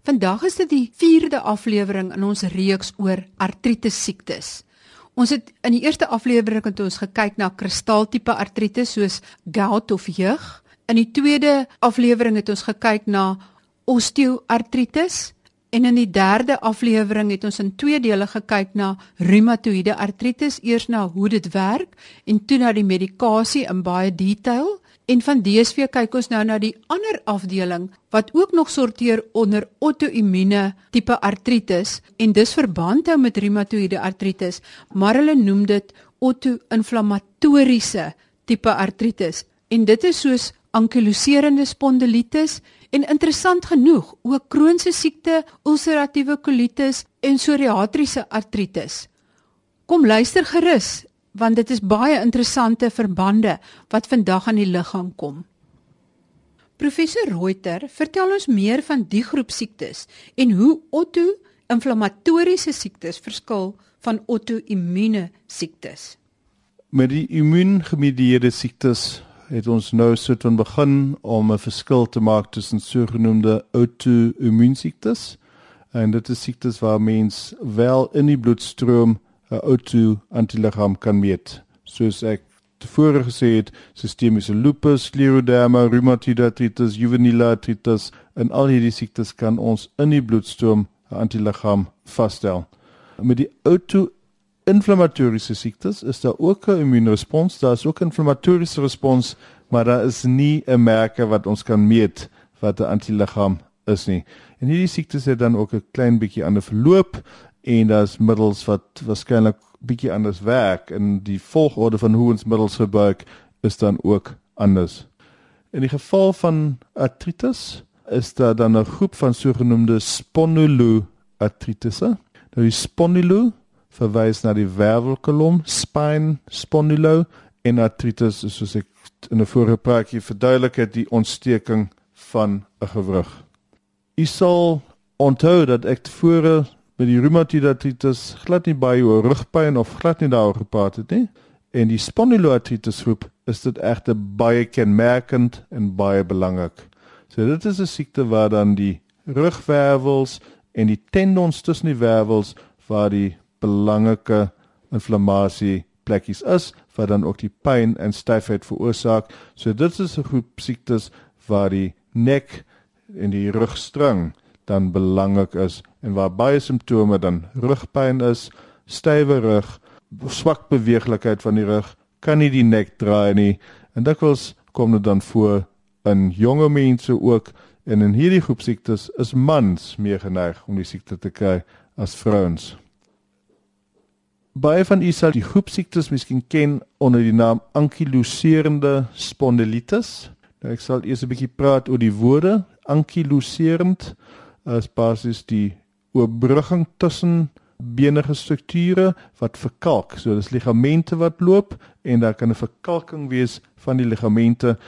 Vandag is dit die 4de aflewering in ons reeks oor artritis siektes. Ons het in die eerste aflewering het ons gekyk na kristaltipe artritis soos gout of jeug. In die tweede aflewering het ons gekyk na osteoartritis en in die derde aflewering het ons in twee dele gekyk na reumatoïede artritis, eers na hoe dit werk en toe na die medikasie in baie detail. En van DSV kyk ons nou na die ander afdeling wat ook nog sorteer onder auto-immuune tipe artritis en dis verband hou met reumatoïede artritis, maar hulle noem dit auto-inflammatoriese tipe artritis. En dit is soos ankyloserende spondilitis en interessant genoeg ook kroniese siekte, ulseratiewe kolitis en psoriatriese artritis. Kom luister gerus want dit is baie interessante verbande wat vandag aan die liggaam kom. Professor Reuter, vertel ons meer van die groep siektes en hoe auto-inflammatoriese siektes verskil van auto-immuune siektes. Met die immuungemedieerde siektes het ons nou soort van begin om 'n verskil te maak tussen sogenaamde auto-immuunsiektes en dit is siektes waar mens wel in die bloedstroom 'n auto-antiliggaam kan meet. Soos ek tevore gesê het, sistemiese lupus, scleroderma, rheumatoid arthritis, juvenile arthritis en al hierdie siektes kan ons in die bloedstroom 'n antiliggaam vasstel. Met die auto-inflammatoriese siektes is daar ook 'n immuunrespons, daar is ook 'n inflammatoriese respons, maar daar is nie 'n merker wat ons kan meet wat 'n antiliggaam is nie. En hierdie siektes het dan ook 'n klein bietjie ander verloop en daar's middels wat waarskynlik bietjie anders werk en die volgorde van hoe ons middels gebruik is dan ook anders. In die geval van artritis is daar dan 'n groep van sogenaamde spondyloartritisse. Nou die spondylo verwys na die wervelkolom, spine spondylo en artritis is soos ek in 'n vorige praatjie verduidelik het die ontsteking van 'n gewrig. U sal onthou dat ek tevore met die reumatoid artritis glad nie baie oor rugpyn of glad nie daaroor gepraat het nie. En die spondyloartritis groep is dit egter baie kenmerkend en baie belangrik. So dit is 'n siekte waar dan die rugwervels en die tendons tussen die wervels waar die belangrike inflammasie plekkies is wat dan ook die pyn en styfheid veroorsaak. So dit is 'n groep siektes waar die nek en die rugstring dan belangrik is en waar baie simptome dan rugpyn is, stywe rug, swak beweeglikheid van die rug, kan nie die nek draai nie en dikwels kom dit dan voor in jonge mense ook en in hierdie groep siektes is mans meer geneig om die siekte te kry as vrouens. Baie van u sal die groep siektes miskien ken onder die naam ankyloserende spondilitis. Nou ek sal eers 'n bietjie praat oor die woorde ankyloserend is basies die oorbrugging tussen benige strukture wat verkalk. So dis ligamente wat loop en daar kan 'n verkalking wees van die ligamente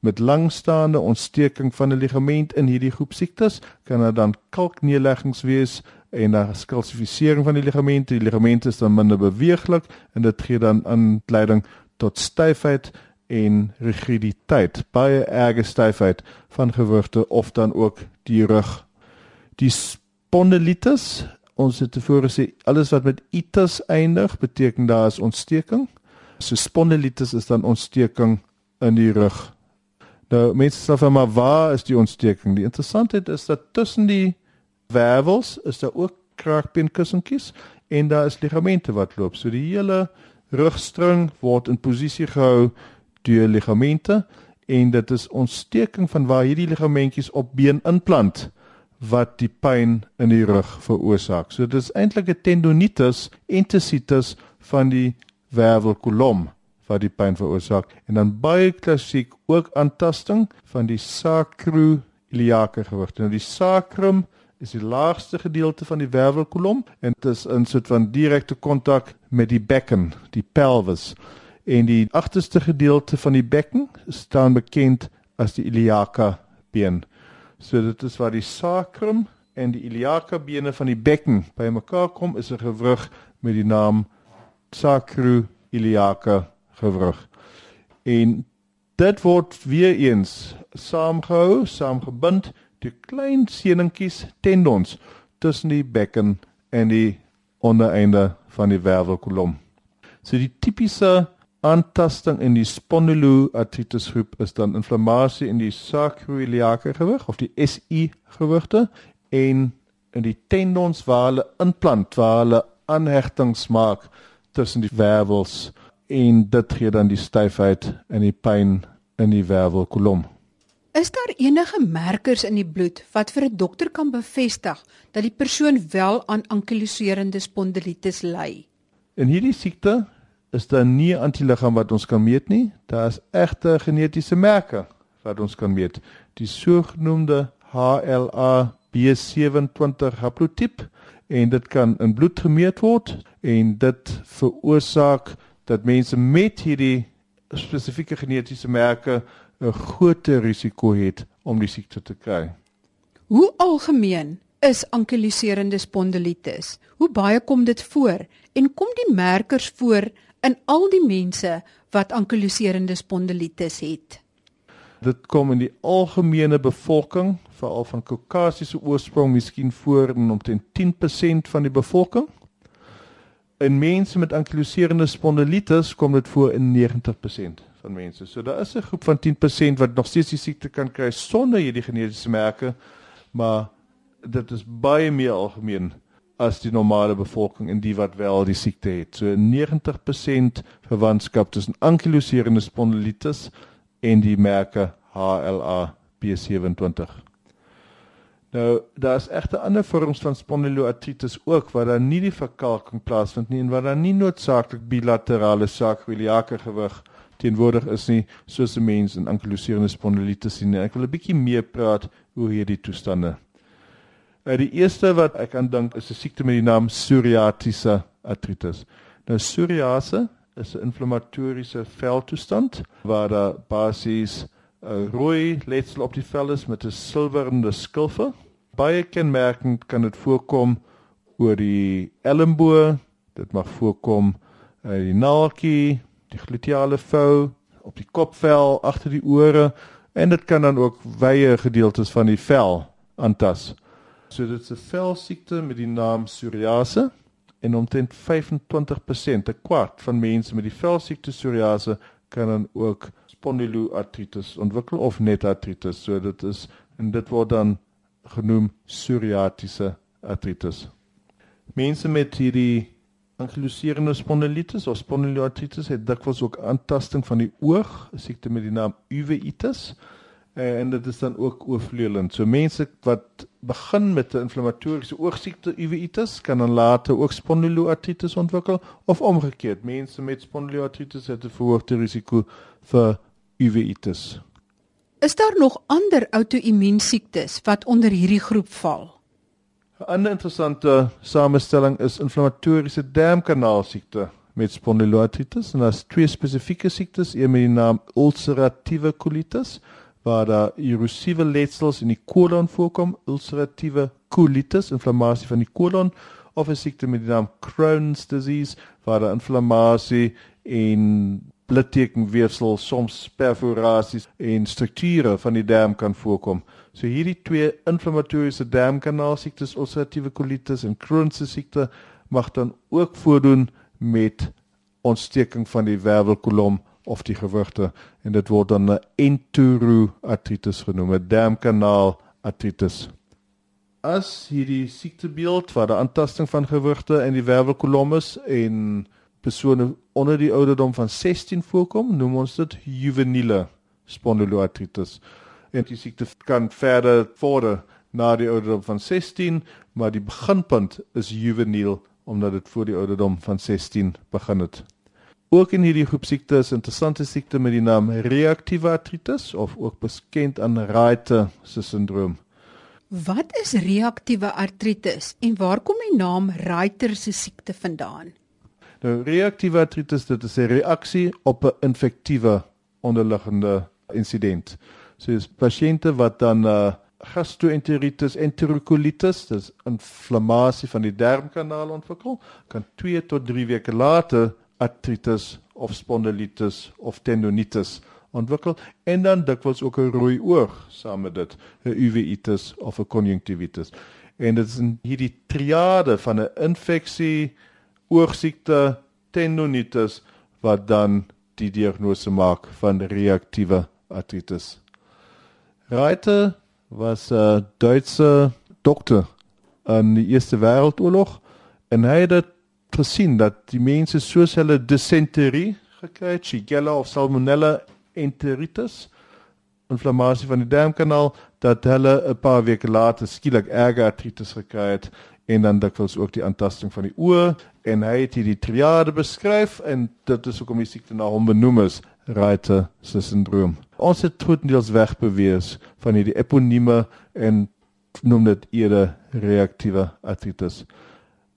met langstaande ontsteking van 'n ligament in hierdie groep siektes kan daar dan kalkneerleggings wees en daar skalsifisering van die ligamente. Die ligamente is dan minder beweeglik en dit gee dan aanleiding tot styfheid en rigiditeit, baie erge styfheid van gewrigte of dan ook die rug Die spondylitis, ons het tevore gesê alles wat met itis eindig beteken daar is ontsteking. So spondylitis is dan ontsteking in die rug. Nou mense sê vir my waar is die ontsteking? Die interessantheid is dat tussen die wervels is daar ook kraakbeenkussentjies en daar is ligamente wat loop. So die hele rugstring word in posisie gehou deur ligamente en dit is ontsteking van waar hierdie ligamentjies op been inplant wat die pyn in die rug veroorsaak. So dit is eintlik 'n tendonitis enthesitis van die wervelkolom wat die pyn veroorsaak en dan baie klassiek ook aantasting van die sacroiliaca gewrig. Nou die sacrum is die laagste gedeelte van die wervelkolom en dit is in soort van direkte kontak met die bekken, die pelvis. En die agterste gedeelte van die bekken staan bekend as die iliaca been. So dit is waar die sacrum en die iliaca bene van die bekken bymekaar kom is 'n gewrig met die naam sacroiliaca gewrig. En dit word weer eens saamgehou, saamgebind die klein seningetjies, tendons tussen die bekken en die ondereinde van die wervelkolom. So die tipiese aantasting in die spondyloartritis groep is dan inflammasie in die sacroiliaque gewig of die SI gewigte en in die tendons waar hulle implant waar hulle aanhegtings maak tussen die wervels en dit gee dan die styfheid en die pyn in die wervelkolom. Is daar enige merkers in die bloed wat vir 'n dokter kan bevestig dat die persoon wel aan ankyloserende spondylitis ly? In hierdie siekte is daar nie antiliggaam wat ons kan meet nie. Daar is egte genetiese merke wat ons kan meet. Die sogenaamde HLA B27 haplotipe en dit kan in bloed gemeet word en dit veroorsaak dat mense met hierdie spesifieke genetiese merke 'n groter risiko het om die siekte te kry. Hoe algemeen is ankyloserende spondylitis? Hoe baie kom dit voor en kom die merkers voor in al die mense wat ankyloserende spondylitis het? Dit kom in die algemene bevolking, veral van kaukasiese oorsprong, miskien voor in omtrent 10% van die bevolking. In mense met ankyloserende spondylitis kom dit voor in 90% van mense. So daar is 'n groep van 10% wat nog steeds die siekte kan kry sonder hierdie genetiese merke, maar dit is baie meer algemeen as die normale bevolking en die wat wel die siekte het. So 90% verwantskap tussen ankyloserende spondylitis en die merke HLA B27. Nou, daar is egte ander vorms van spondyloartritis ook waar daar nie die verkalking plaasvind nie en waar daar nie noodsaaklik bilaterale sacroiliaque gewig teenwoordig is nie soos 'n mens in ankyloserende spondylitis sien. Ek wil 'n bietjie meer praat oor hierdie toestande. Uh, die eerste wat ek aan dink is 'n siekte met die naam psoriatiese artritis. Nou psoriase is 'n inflammatoriese veltoestand waar daar basies 'n rooi letsel op die vel is met 'n silwerende skilfe. Baie kenmerkend kan dit voorkom oor die elmboog, dit mag voorkom uh, die naaltjie, die gluteale vou, op die kopvel, agter die ore en dit kan dan ook wye gedeeltes van die vel aantas. So dit is 'n velsiekte met die naam psoriase en omtrent 25% 'n kwart van mense met die velsiekte psoriase kan dan ook spondyloartritis ontwikkel of net artritis. So dit is en dit word dan genoem psoriatiese artritis. Mense met hierdie ankyloserende spondylitis of spondyloartritis het dikwels ook aantasting van die oog, 'n siekte met die naam uveitis. Eh, en dit is dan ook oorvleelend. So mense wat begin met 'n inflammatoriese oogsiekte uveitis kan dan later ook spondyloartritis ontwikkel of omgekeerd. Mense met spondyloartritis het 'n verhoogde risiko vir uveitis. Is daar nog ander outoimmuunsiektes wat onder hierdie groep val? 'n Ander interessante samestelling is inflammatoriese darmkanaalsiekte met spondyloartritis en daar's twee spesifieke siektes, een met die naam ulceratiewe colitis waar daar erosiewe letsels in die kolon voorkom, ulceratiewe colitis, inflammasie van die kolon of 'n siekte met die naam Crohn's disease waar daar inflammasie en blidtekenweefsel, soms perforasies en strukture van die darm kan voorkom. So hierdie twee inflammatoriese darmkanaal siektes, ulceratiewe colitis en Crohn's siekte mag dan ook voordoen met ontsteking van die wervelkolom of die gewrigte en dit word dan 'n enteroartritis genoem, 'n darmkanaal artritis. As hierdie siektebeeld waar 'n aantasting van gewrigte in die wervelkolom is en persone onder die ouderdom van 16 voorkom, noem ons dit juveniele spondyloartritis. En die siekte kan verder vorder na die ouderdom van 16, maar die beginpunt is juveniel omdat dit voor die ouderdom van 16 begin het. Ook in hierdie groep siektes, interessante siekte met die naam reaktiewe artritis of ook bekend aan Reite se sindroom. Wat is reaktiewe artritis en waar kom die naam Reiter se siekte vandaan? Nou reaktiewe artritis dit is 'n reaksie op 'n infektiewe onderliggende insident. So dis pasiënte wat dan uh, gastroenteritis enterocolitis, dis inflammasie van die darmkanaal ontwikkel, kan 2 tot 3 weke later artritis of spondylitis of tendonitis ontwikkel en dan dikwels ook 'n rooi oog saam met dit, 'n uveitis of 'n konjunktivitis. En dit is in hierdie triade van 'n infeksie, oogsiekte, tendonitis wat dan die diagnose maak van reaktiewe artritis. Reiter was 'n Duitse dokter in die Eerste Wêreldoorlog en hy het gesien dat die mense soos hulle dysenterie gekry het, Shigella of Salmonella enteritis, inflammasie van die darmkanaal, dat hulle 'n paar weke later skielik erge artritis gekry het en dan dikwels ook die aantasting van die oë en hy het hierdie triade beskryf en dit is hoekom die siekte na hom benoem is, Reiter se sindroom. Ons het totaals wegbewees van hierdie eponieme en noem dit eerder reaktiewe artritis.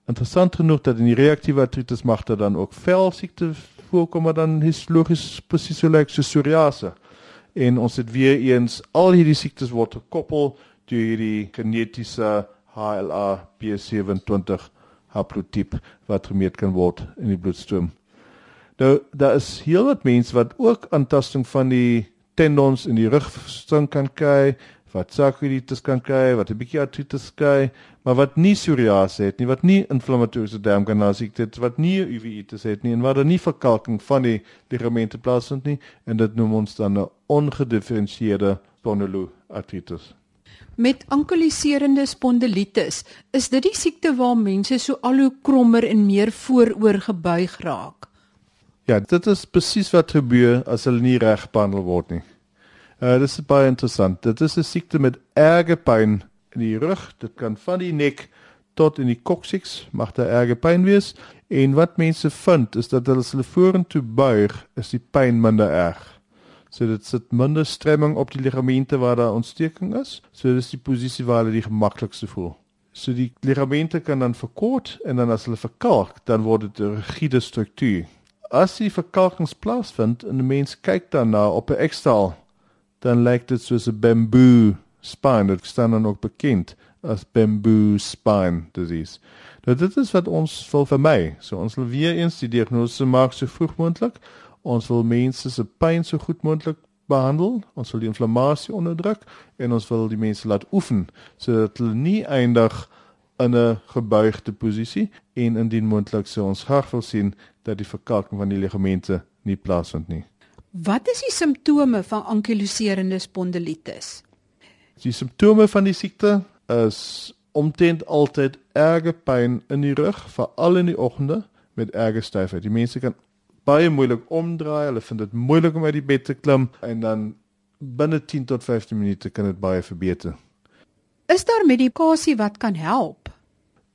Interessant genoeg dat in die reaktiewe artritis mag daar dan ook velsiekte voorkom maar dan histologies presies so lyk so psoriase. En ons het weer eens al hierdie siektes word gekoppel deur hierdie genetiese HLA B27 haplotipe wat gemeet kan word in die bloedstroom. Nou daar is heelwat mense wat ook aantasting van die tendons in die rugstring kan kry, wat sarkoiditis kan kry, wat 'n bietjie artritis kry, maar wat nie psoriase het nie, wat nie inflammatoriese darmkanaal siekte het, wat nie uveitis het nie en waar daar nie verkalking van die ligamente plaasvind nie en dit noem ons dan 'n ongedifferensieerde spondyloartritis. Met ankylosiserende spondilitis, is dit die siekte waar mense so al hoe krommer en meer vooroor gebuig raak? Ja, dit is presies wat gebeur as hulle nie reg behandel word nie. Uh dis baie interessant. Dit is 'n siekte met erge pyn in die rug. Dit kan van die nek tot in die koksiks mag daar erge pyn wees. En wat mense vind is dat as hulle vorentoe buig, is die pyn minder erg. So dit sit minder stremming op die ligamente waar daar ontsteking is. So dis die posisie waar hulle die gemaklikste voel. So die ligamente kan dan verkort en dan as hulle verkalk, dan word dit 'n rigiede struktuur. As die verkalkings plaasvind en 'n mens kyk daarna op 'n ekstaal dan lyk dit soos 'n bamboo spine. Dit staan dan ook bekend as bamboo spine disease. Nou dit is wat ons wil vermy. So ons wil weer eens die diagnose maak so vroeg moontlik. Ons wil mense se pyn so goed moontlik behandel. Ons wil die inflammasie onderdruk en ons wil die mense laat oefen sodat hulle nie eindig in 'n gebuigde posisie en indien moontlik sou ons graag wil sien dat die verkalking van die ligamente nie plaasvind nie. Wat is die simptome van ankyloserende spondilitis? Die simptome van die siekte is omtrent altyd erge pyn in die rug, veral in die oggende met erge styfheid. Die mense kan baie moeilik omdraai, hulle vind dit moeilik om uit die bed te klim en dan binne 10 tot 15 minute kan dit baie verbeter. Is daar medikasie wat kan help?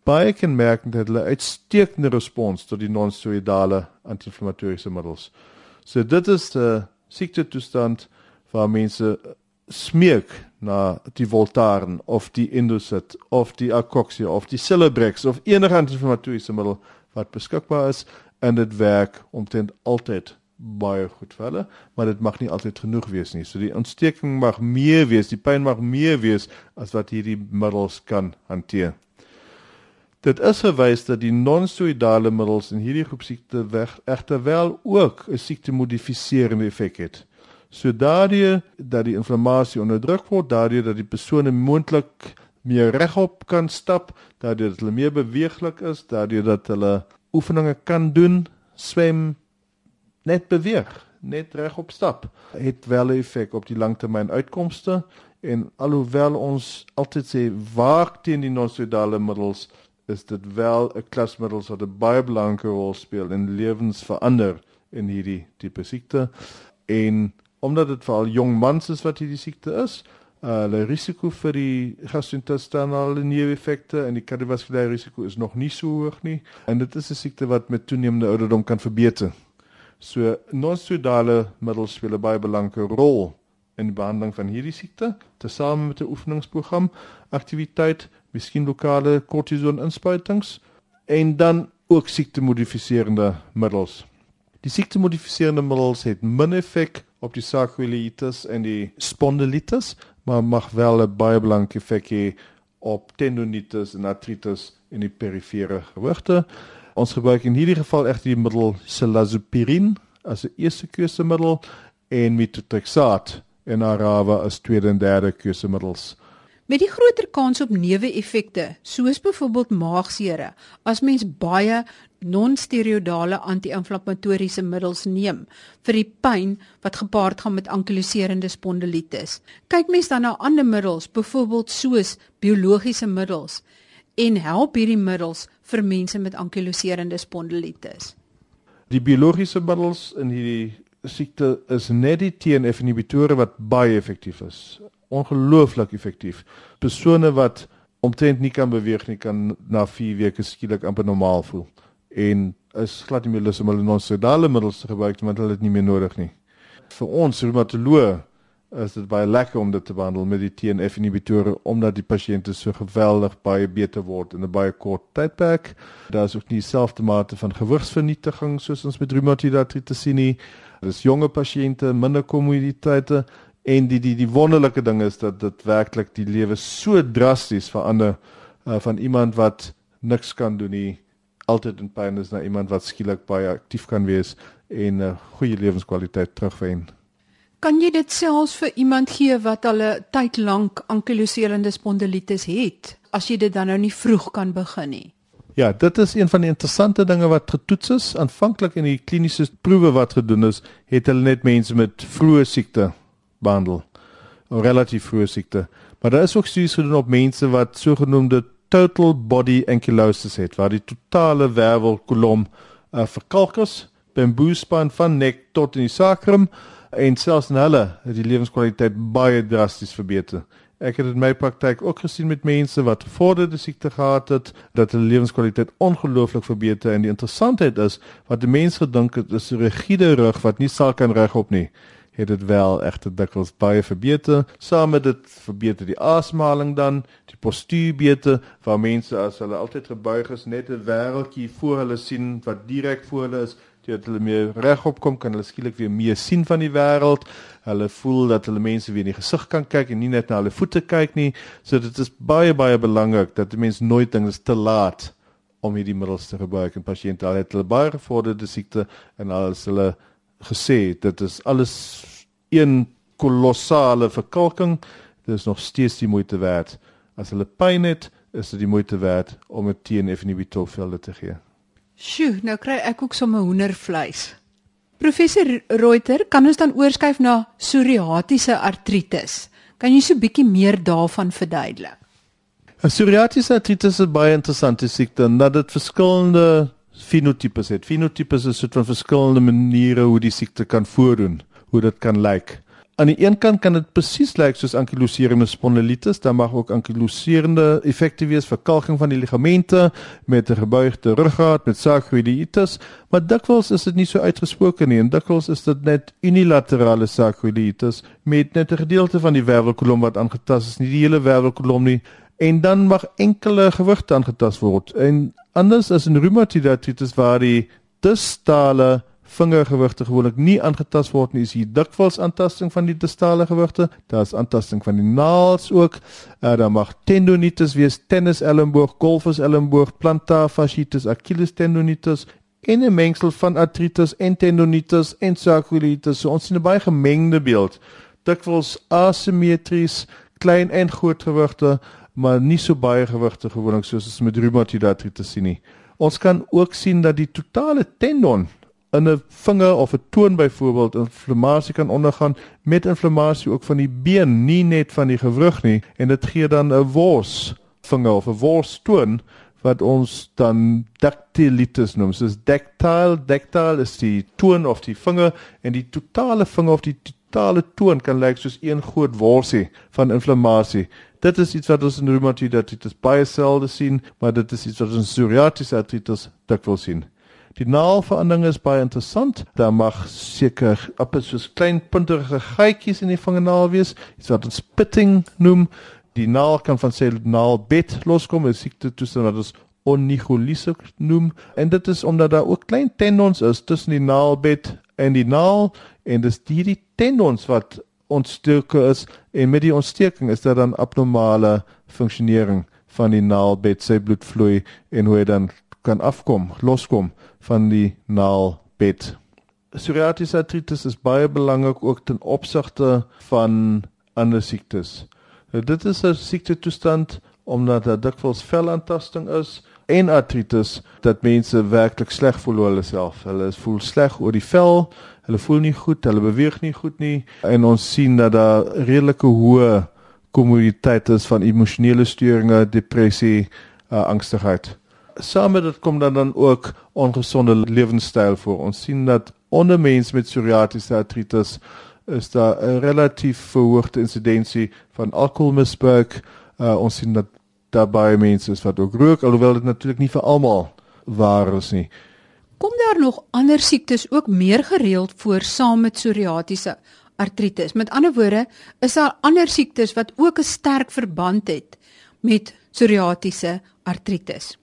Baie kan merk dat hulle uitstekende respons tot die non-steroidale anti-inflammatoriese middels. So dit is 'n siekte toestand waar mense smeek na die Voltaren of die Indocet of die Acoxia of die Celebrex of enige anti-inflammatoriese middel wat beskikbaar is en dit werk omtrent altyd baie goed vir hulle, maar dit mag nie altyd genoeg wees nie. So die ontsteking mag meer wees, die pyn mag meer wees as wat hierdie middels kan hanteer. Dit is gewys dat die non-steroidale middels in hierdie groep siekte weg egter wel ook 'n siektemodifiserende effek het. So daardie dat die inflammasie onderdruk word, daardie dat die persone moontlik meer regop kan stap, daardie dat hulle meer beweeglik is, daardie dat hulle oefeninge kan doen, swem, net beweeg, net regop stap, het wel 'n effek op die langtermyn uitkomste en alhoewel ons altyd sê waak teen die non-steroidale middels is dit wel 'n klasmiddel wat 'n baie belangrike rol speel in lewens verander in hierdie tipe siekte en omdat dit veral jong mans is wat hierdie siekte is, uh die risiko vir die gastrointestinale neeweffekte en die kardiovaskulêre risiko is nog nie so hoog nie en dit is 'n siekte wat met toenemende ouderdom kan verbeter. So non-steroidale middels speel 'n baie belangrike rol in die behandeling van hierdie siekte, tesame met 'n oefeningsprogram, aktiwiteit miskien lokale kortison inspuitings en dan ook siektemodifiserende middels. Die siektemodifiserende middels het min effek op die sarkoiditis en die spondylitis, maar mag wel 'n baie belangrike effek hê op tendonitis en artritis in die perifere gewrigte. Ons gebruik in hierdie geval egter die middel silazopirin as 'n eerste keuse middel en methotrexaat en arawa as tweede en derde keusemiddels. Met die groter kans op neeweffekte, soos byvoorbeeld maagsere, as mens baie non-steroidale anti-inflammatoriese middels neem vir die pyn wat gepaard gaan met ankyloserende spondilitis. Kyk mens dan na ander middels, byvoorbeeld soos biologiese middels en help hierdie middels vir mense met ankyloserende spondilitis. Die biologiese middels in hierdie siekte is net die TNF inhibitore wat baie effektief is. Ongelooflik effektief. Persone wat omtrent nie kan beweeg nie kan na 4 weke skielik amper normaal voel en is glad nie meer lus om hulle non-steroidale middels te gebruik want hulle het nie meer nodig nie. Vir ons reumatoloë is dit baie lekker om dit te behandel met die TNF inhibitore omdat die pasiënte so geweldig baie beter word in 'n baie kort tydperk. Daar is ook nie dieselfde mate van gewigsvernietiging soos ons met reumatoïde artritis sien nie. Dis jonge pasiënte, minder komorbiditeite en die die die wonderlike ding is dat dit werklik die lewe so drasties verander uh, van iemand wat niks kan doen nie altyd in pyn is na iemand wat skielik baie aktief kan wees en 'n uh, goeie lewenskwaliteit terugwen. Kan jy dit selfs vir iemand gee wat al 'n tyd lank ankyloserende spondilitis het, as jy dit dan nou nie vroeg kan begin nie? Ja, dit is een van die interessante dinge wat getoets is. Aanvanklik in die kliniese proewe wat gedoen is, het hulle net mense met vroeë siekte behandel. Relatief vroeë siekte. Maar daar is ook studies gedoen op mense wat sogenaamde total body ankylosis het waar die totale wervelkolom uh, verkalk is, bamboespan van nek tot in die sacrum en selfs in hulle het die lewenskwaliteit baie drasties verbeter. Ek het in my praktyk ook gesien met mense wat vorderde siekte gehad het dat hulle lewenskwaliteit ongelooflik verbeter en die interessantheid is wat die mense gedink het is 'n rigiede rug wat nie sal kan regop nie het dit wel egter dikwels baie verbeter. Saam met dit verbeter die asemhaling dan, die postuur beter, waar mense as hulle altyd gebuig is net 'n wêreldjie voor hulle sien wat direk voor hulle is, dit hulle meer regop kom kan hulle skielik weer meer sien van die wêreld. Hulle voel dat hulle mense weer in die gesig kan kyk en nie net na hulle voete kyk nie. So dit is baie baie belangrik dat die mens nooit dink dit is te laat om hierdie middels te gebruik in pasiënte al het hulle baie gevorderde siekte en al is hulle gesê dit is alles een kolossale verkalking. Dit is nog steeds die moeite werd. As hulle pyn het is dit die moeite werd om 'n TNF inhibitor vir hulle te gee. Sjoe nou kry ek ook sommer hoendervleis. Professor Reuter kan ons dan oorskuif na psoriatiese artritis? Kan jy so 'n bietjie meer daarvan verduidelik? Psoriatiese artritis is baie interessante siekte omdat dit verskillende fenotipes het. Fenotipes is soort van verskillende maniere hoe die siekte kan voordoen, hoe dit kan lyk. Aan die een kant kan dit presies lyk soos ankyloserende spondilitis, dan mag ook ankyloserende effekte wees vir kalking van die ligamente met 'n gebuigde ruggraat met sarkoiditis, maar dikwels is dit nie so uitgesproke nie en dikwels is dit net unilaterale sarkoiditis met net 'n gedeelte van die wervelkolom wat aangetast is, nie die hele wervelkolom nie en dan mag enkele gewigte aangetast word. En anders as in reumatoïde artritis waar die distale vingergewigte gewoonlik nie aangetast word nie, is hier dikwels aantasting van die distale gewigte. Daar's aantasting van die naels ook. Uh, daar mag tendonitis wees, tennis elmboog, golfers elmboog, plantar fasciitis, Achilles tendonitis en 'n mengsel van artritis en tendonitis en sarkoiditis. So ons sien 'n baie gemengde beeld. Dikwels asimetries, klein en groot gewigte maar nie so baie gewigte gewoonlik soos ons met reumatoïde artritis sien nie. Ons kan ook sien dat die totale tendon in 'n vinger of 'n toon byvoorbeeld inflammasie kan ondergaan met inflammasie ook van die been, nie net van die gewrig nie en dit gee dan 'n wors vinger of 'n wors toon wat ons dan dactylitis noem. So dactyl, dactyl is die toon of die vinger en die totale vinger of die totale toon kan lyk soos een groot worsie van inflammasie dit is iets wat ons in reumatoïde artritis baie selde sien, maar dit is iets wat ons in psoriatiese artritis dikwels sien. Die naalverandering is baie interessant. Daar mag seker op soos klein punterige gaatjies in die vingernaal wees, iets wat ons pitting noem. Die naal kan van sy naalbed loskom, 'n siekte toestand wat ons onycholiese noem en dit is omdat daar ook klein tendons is tussen die naalbed en die naal en dis die, die tendons wat ontsteek is en met die ontsteking is daar dan abnormale funksionering van die naalbed se bloedvloei en hoe hy dan kan afkom, loskom van die naalbed. psoriatiese artritis is baie belangrik ook ten opsigte van ander siektes. Nou, dit is 'n siekte toestand omdat daar dikwels velaantasting is en artritis dat mense werklik sleg voel oor hulle self. Hulle voel sleg oor die vel, hulle voel nie goed, hulle beweeg nie goed nie en ons sien dat daar redelike hoë komorbiditeit is van emosionele storinge, depressie, uh, angstigheid. Saam met dit kom dan dan ook ongesonde lewenstyl voor. Ons sien dat onder mense met psoriatiese artritis is daar 'n relatief verhoogde insidensie van alkoholmisbruik. Uh, ons sien dat daar baie mense is wat ook rook, alhoewel dit natuurlik nie vir almal waar is nie. Kom daar nog ander siektes ook meer gereeld voor saam met psoriatiese artritis? Met ander woorde, is daar ander siektes wat ook 'n sterk verband het met psoriatiese artritis?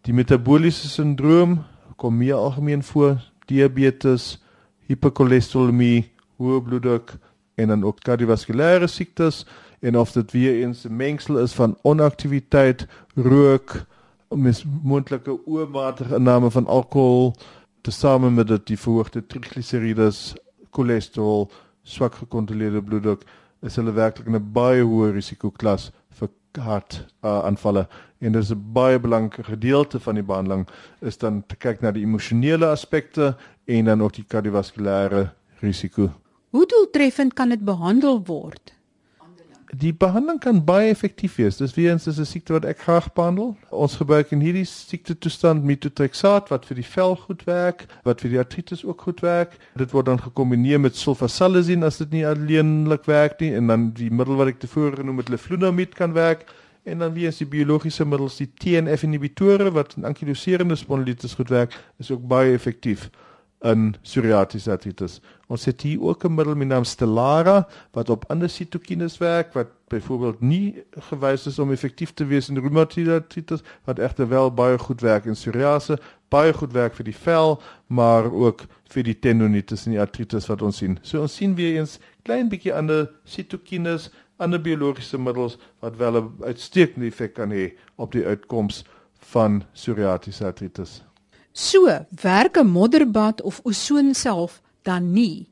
Die metabooliese sindroom kom meer algemeen voor, diabetes, hiperkolesterolemie, hoë bloeddruk en dan ook kardiovaskulêre siektes en of dit weer eens 'n mengsel is van onaktiwiteit, rook, mis moontlike oormatige inname van alkohol tesame met dit die verhoogde trigliserides, cholesterol, swak gekontroleerde bloeddruk, is hulle werklik in 'n baie hoë risikoklas vir hart uh, en dis 'n baie belangrike gedeelte van die behandeling is dan te kyk na die emosionele aspekte en dan ook die kardiovaskulêre risiko. Hoe doeltreffend kan dit behandel word? Die behandeling kan baie effektief wees. Dis weer eens 'n siekte wat ek graag behandel. Ons gebruik in hierdie siekte toestand methotrexaat wat vir die vel goed werk, wat vir die artritis ook goed werk. Dit word dan gekombineer met sulfasalazine as dit nie alleenlik werk nie en dan die middel wat ek tevore genoem het, leflunomid kan werk en dan weer is die biologiese middels die TNF inhibitore wat in ankyloserende spondilitis goed werk, is ook baie effektief in psoriatiese artritis. Ons het hier ook 'n middel met naam Stellara wat op ander sitokines werk wat byvoorbeeld nie gewys is om effektief te wees in reumatoïde artritis wat egter wel baie goed werk in psoriase, baie goed werk vir die vel, maar ook vir die tendonitis en die artritis wat ons sien. So ons sien weer eens klein bietjie ander sitokines, ander biologiese middels wat wel 'n uitstekende effek kan hê op die uitkoms van psoriatiese artritis. So, werk 'n modderbad of ozon self dan nie.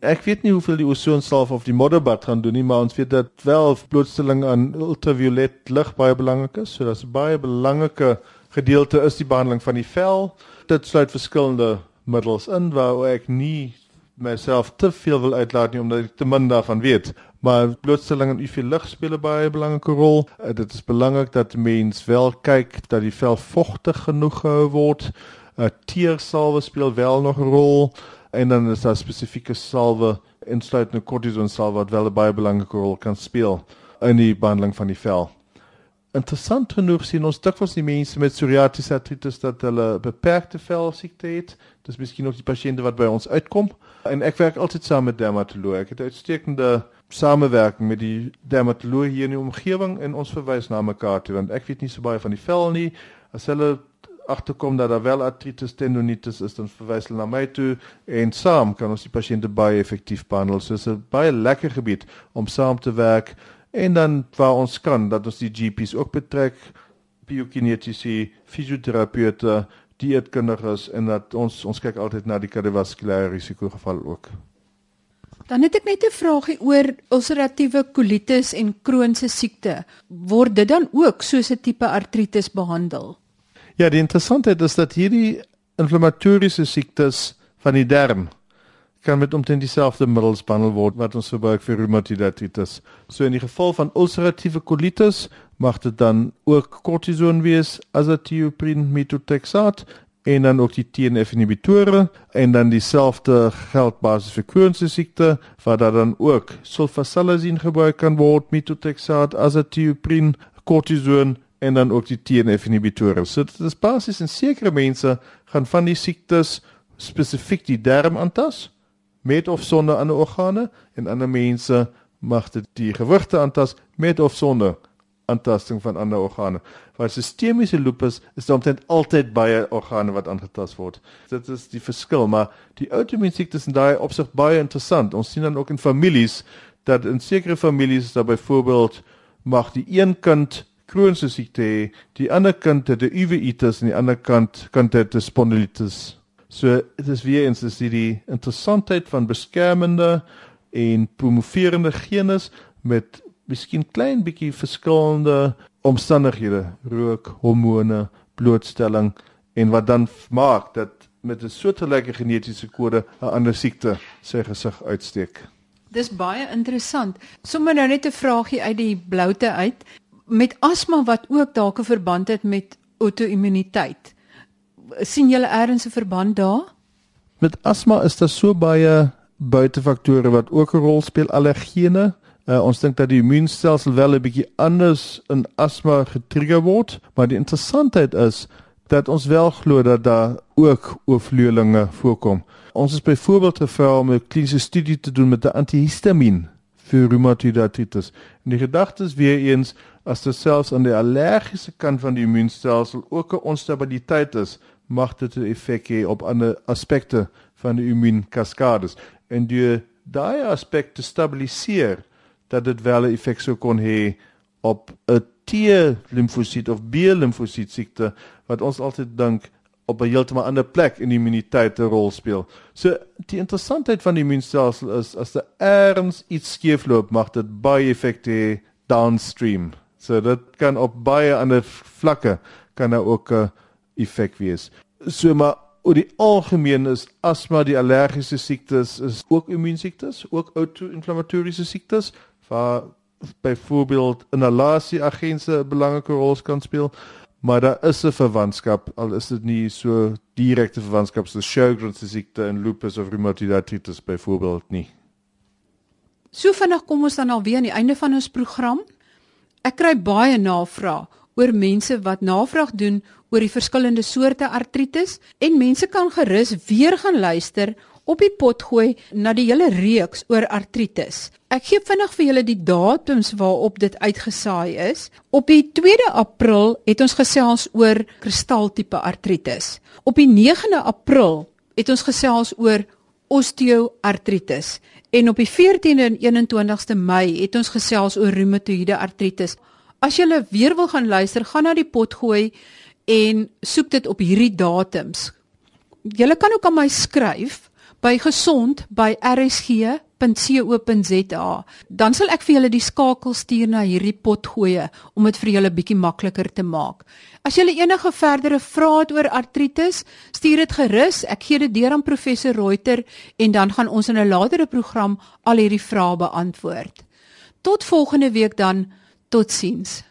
Ek weet nie hoeveel die ozon self of die modderbad gaan doen nie, maar ons weet dat wel blootstelling aan ultraviolet lig baie belangrik is. So dis 'n baie belangrike gedeelte is die behandeling van die vel. Dit sluit verskillende middels in waar ek nie myself te veel wil uitlaat nie omdat ek te min daarvan weet. Maar blootstelling aan UV lig speel 'n baie belangrike rol. Uh, is belangrik dat mens wel kyk dat die vel vogtig genoeg gehou word. uh, wel nog 'n rol en dan is daar spesifieke salwe insluitende kortison salwe wat wel 'n baie belangrike rol kan speel in die behandeling van die vel. Interessant genoeg sien ons dikwels die mense met psoriatiese artritis dat hulle beperkte velsiekte het. Dis miskien ook die pasiënte wat by ons uitkom. En ek werk altyd saam met dermatoloog. Ek het uitstekende samewerking met die dermatoloog hier in die omgewing en ons verwys na mekaar toe want ek weet nie so baie van die vel nie. As hulle agterkom dat daar wel artritis tendonitis is, dan verwys hulle na my toe en saam kan ons die pasiënte baie effektief behandel. So dit is 'n baie lekker gebied om saam te werk en dan waar ons kan dat ons die GP's ook betrek, biokinetiese, fisioterapeute, dieetkundiges en dat ons ons kyk altyd na die kardiovaskulêre risikogeval ook. Dan het ek net 'n vraagie oor ulseratiewe kolitis en Crohnse siekte. Word dit dan ook soos 'n tipe artritis behandel? Ja, die interessantheid is dat hierdie inflammatoriese siektes van die darm kan met omtrent dieselfde middels behandel word wat ons gebruik vir reumatoïde artritis. So in die geval van ulseratiewe kolitis mag dit dan ook kortison wees, azathioprine, methotrexat en dan ook die TNF inhibitore en dan dieselfde geld basis vir Crohn's siekte waar daar dan ook sulfasalazine gebruik kan word methotrexat azathioprine cortison en dan ook die TNF inhibitore so dit is basies in sekere mense gaan van die siektes spesifiek die darm aantas met of sonder ander organe en ander mense mag dit die gewrigte aantas met of sonder aantasting van ander organe. Waar sistemiese lupus is daar omtrent altyd baie organe wat aangetast word. Dit is die verskil, maar die outoimmuun siektes is daai opsig baie interessant. Ons sien dan ook in families dat in sekere families daar byvoorbeeld mag die een kind Crohn's siekte hê, die ander kind het 'n uveitis en die ander kant kan dit 'n spondilitis. So dit is weer eens is die interessantheid van beskermende en promoverende genes met miskien klein bietjie verskillende omstandighede, rook, hormone, blootstelling en wat dan maak dat met 'n soortgelyke genetiese kode 'n ander siekte sy gesig uitsteek. Dis baie interessant. Sommige nou net 'n vraagie uit die bloute uit met asma wat ook dalk 'n verband het met auto-immuniteit. sien julle eers 'n verband daar? Met asma is daar so baie buitefaktore wat ook 'n rol speel, allergene. Uh, ons dink dat die immuunstelsel wel 'n bietjie anders in asma getrigger word, maar die interessantheid is dat ons wel glo dat daar ook oorvleuelinge voorkom. Ons is byvoorbeeld gevra om 'n kliniese studie te doen met 'n antihistamiin vir reumatoïde artritis. En die gedagte is weer eens as dit selfs aan die allergiese kant van die immuunstelsel ook 'n onstabiliteit is, mag dit 'n effek hê op ander aspekte van die immuunkaskades. En die daai aspek te stabiliseer dat dit wel 'n effek sou kon hê op 'n T-limfosiet of B-limfosiet siekte wat ons altyd dink op 'n heeltemal ander plek in die immuniteit 'n rol speel. So die interessantheid van die immuunstelsel is as daar erns iets skeefloop, mag dit baie effekte downstream. So dit kan op baie ander vlakke kan daar ook 'n effek wees. So maar oor die algemeen is asma die allergiese siektes is ook immuunsiektes, ook auto-inflammatoriese siektes waar byvoorbeeld inhalasie agente 'n belangrike rol kan speel maar daar is 'n verwantskap al is dit nie so direkte verwantskap soos Sjogren's siekte en lupus of rheumatoid arthritis byvoorbeeld nie. So vinnig kom ons dan alweer aan die einde van ons program. Ek kry baie navrae oor mense wat navraag doen oor die verskillende soorte artritis en mense kan gerus weer gaan luister op die pot gooi na die hele reeks oor artritis. Ek gee vinnig vir julle die datums waarop dit uitgesaai is. Op die 2de April het ons gesels oor kristaltipe artritis. Op die 9de April het ons gesels oor osteoartritis en op die 14de en 21ste Mei het ons gesels oor reumatoïede artritis. As jy weer wil gaan luister, gaan na die pot gooi en soek dit op hierdie datums. Jy kan ook aan my skryf by gesond by rsg.co.za. Dan sal ek vir julle die skakel stuur na hierdie pot gooi om dit vir julle bietjie makliker te maak. As julle enige verdere vrae het oor artritis, stuur dit gerus. Ek gee dit deur aan professor Reuter en dan gaan ons in 'n latere program al hierdie vrae beantwoord. Tot volgende week dan. Totsiens.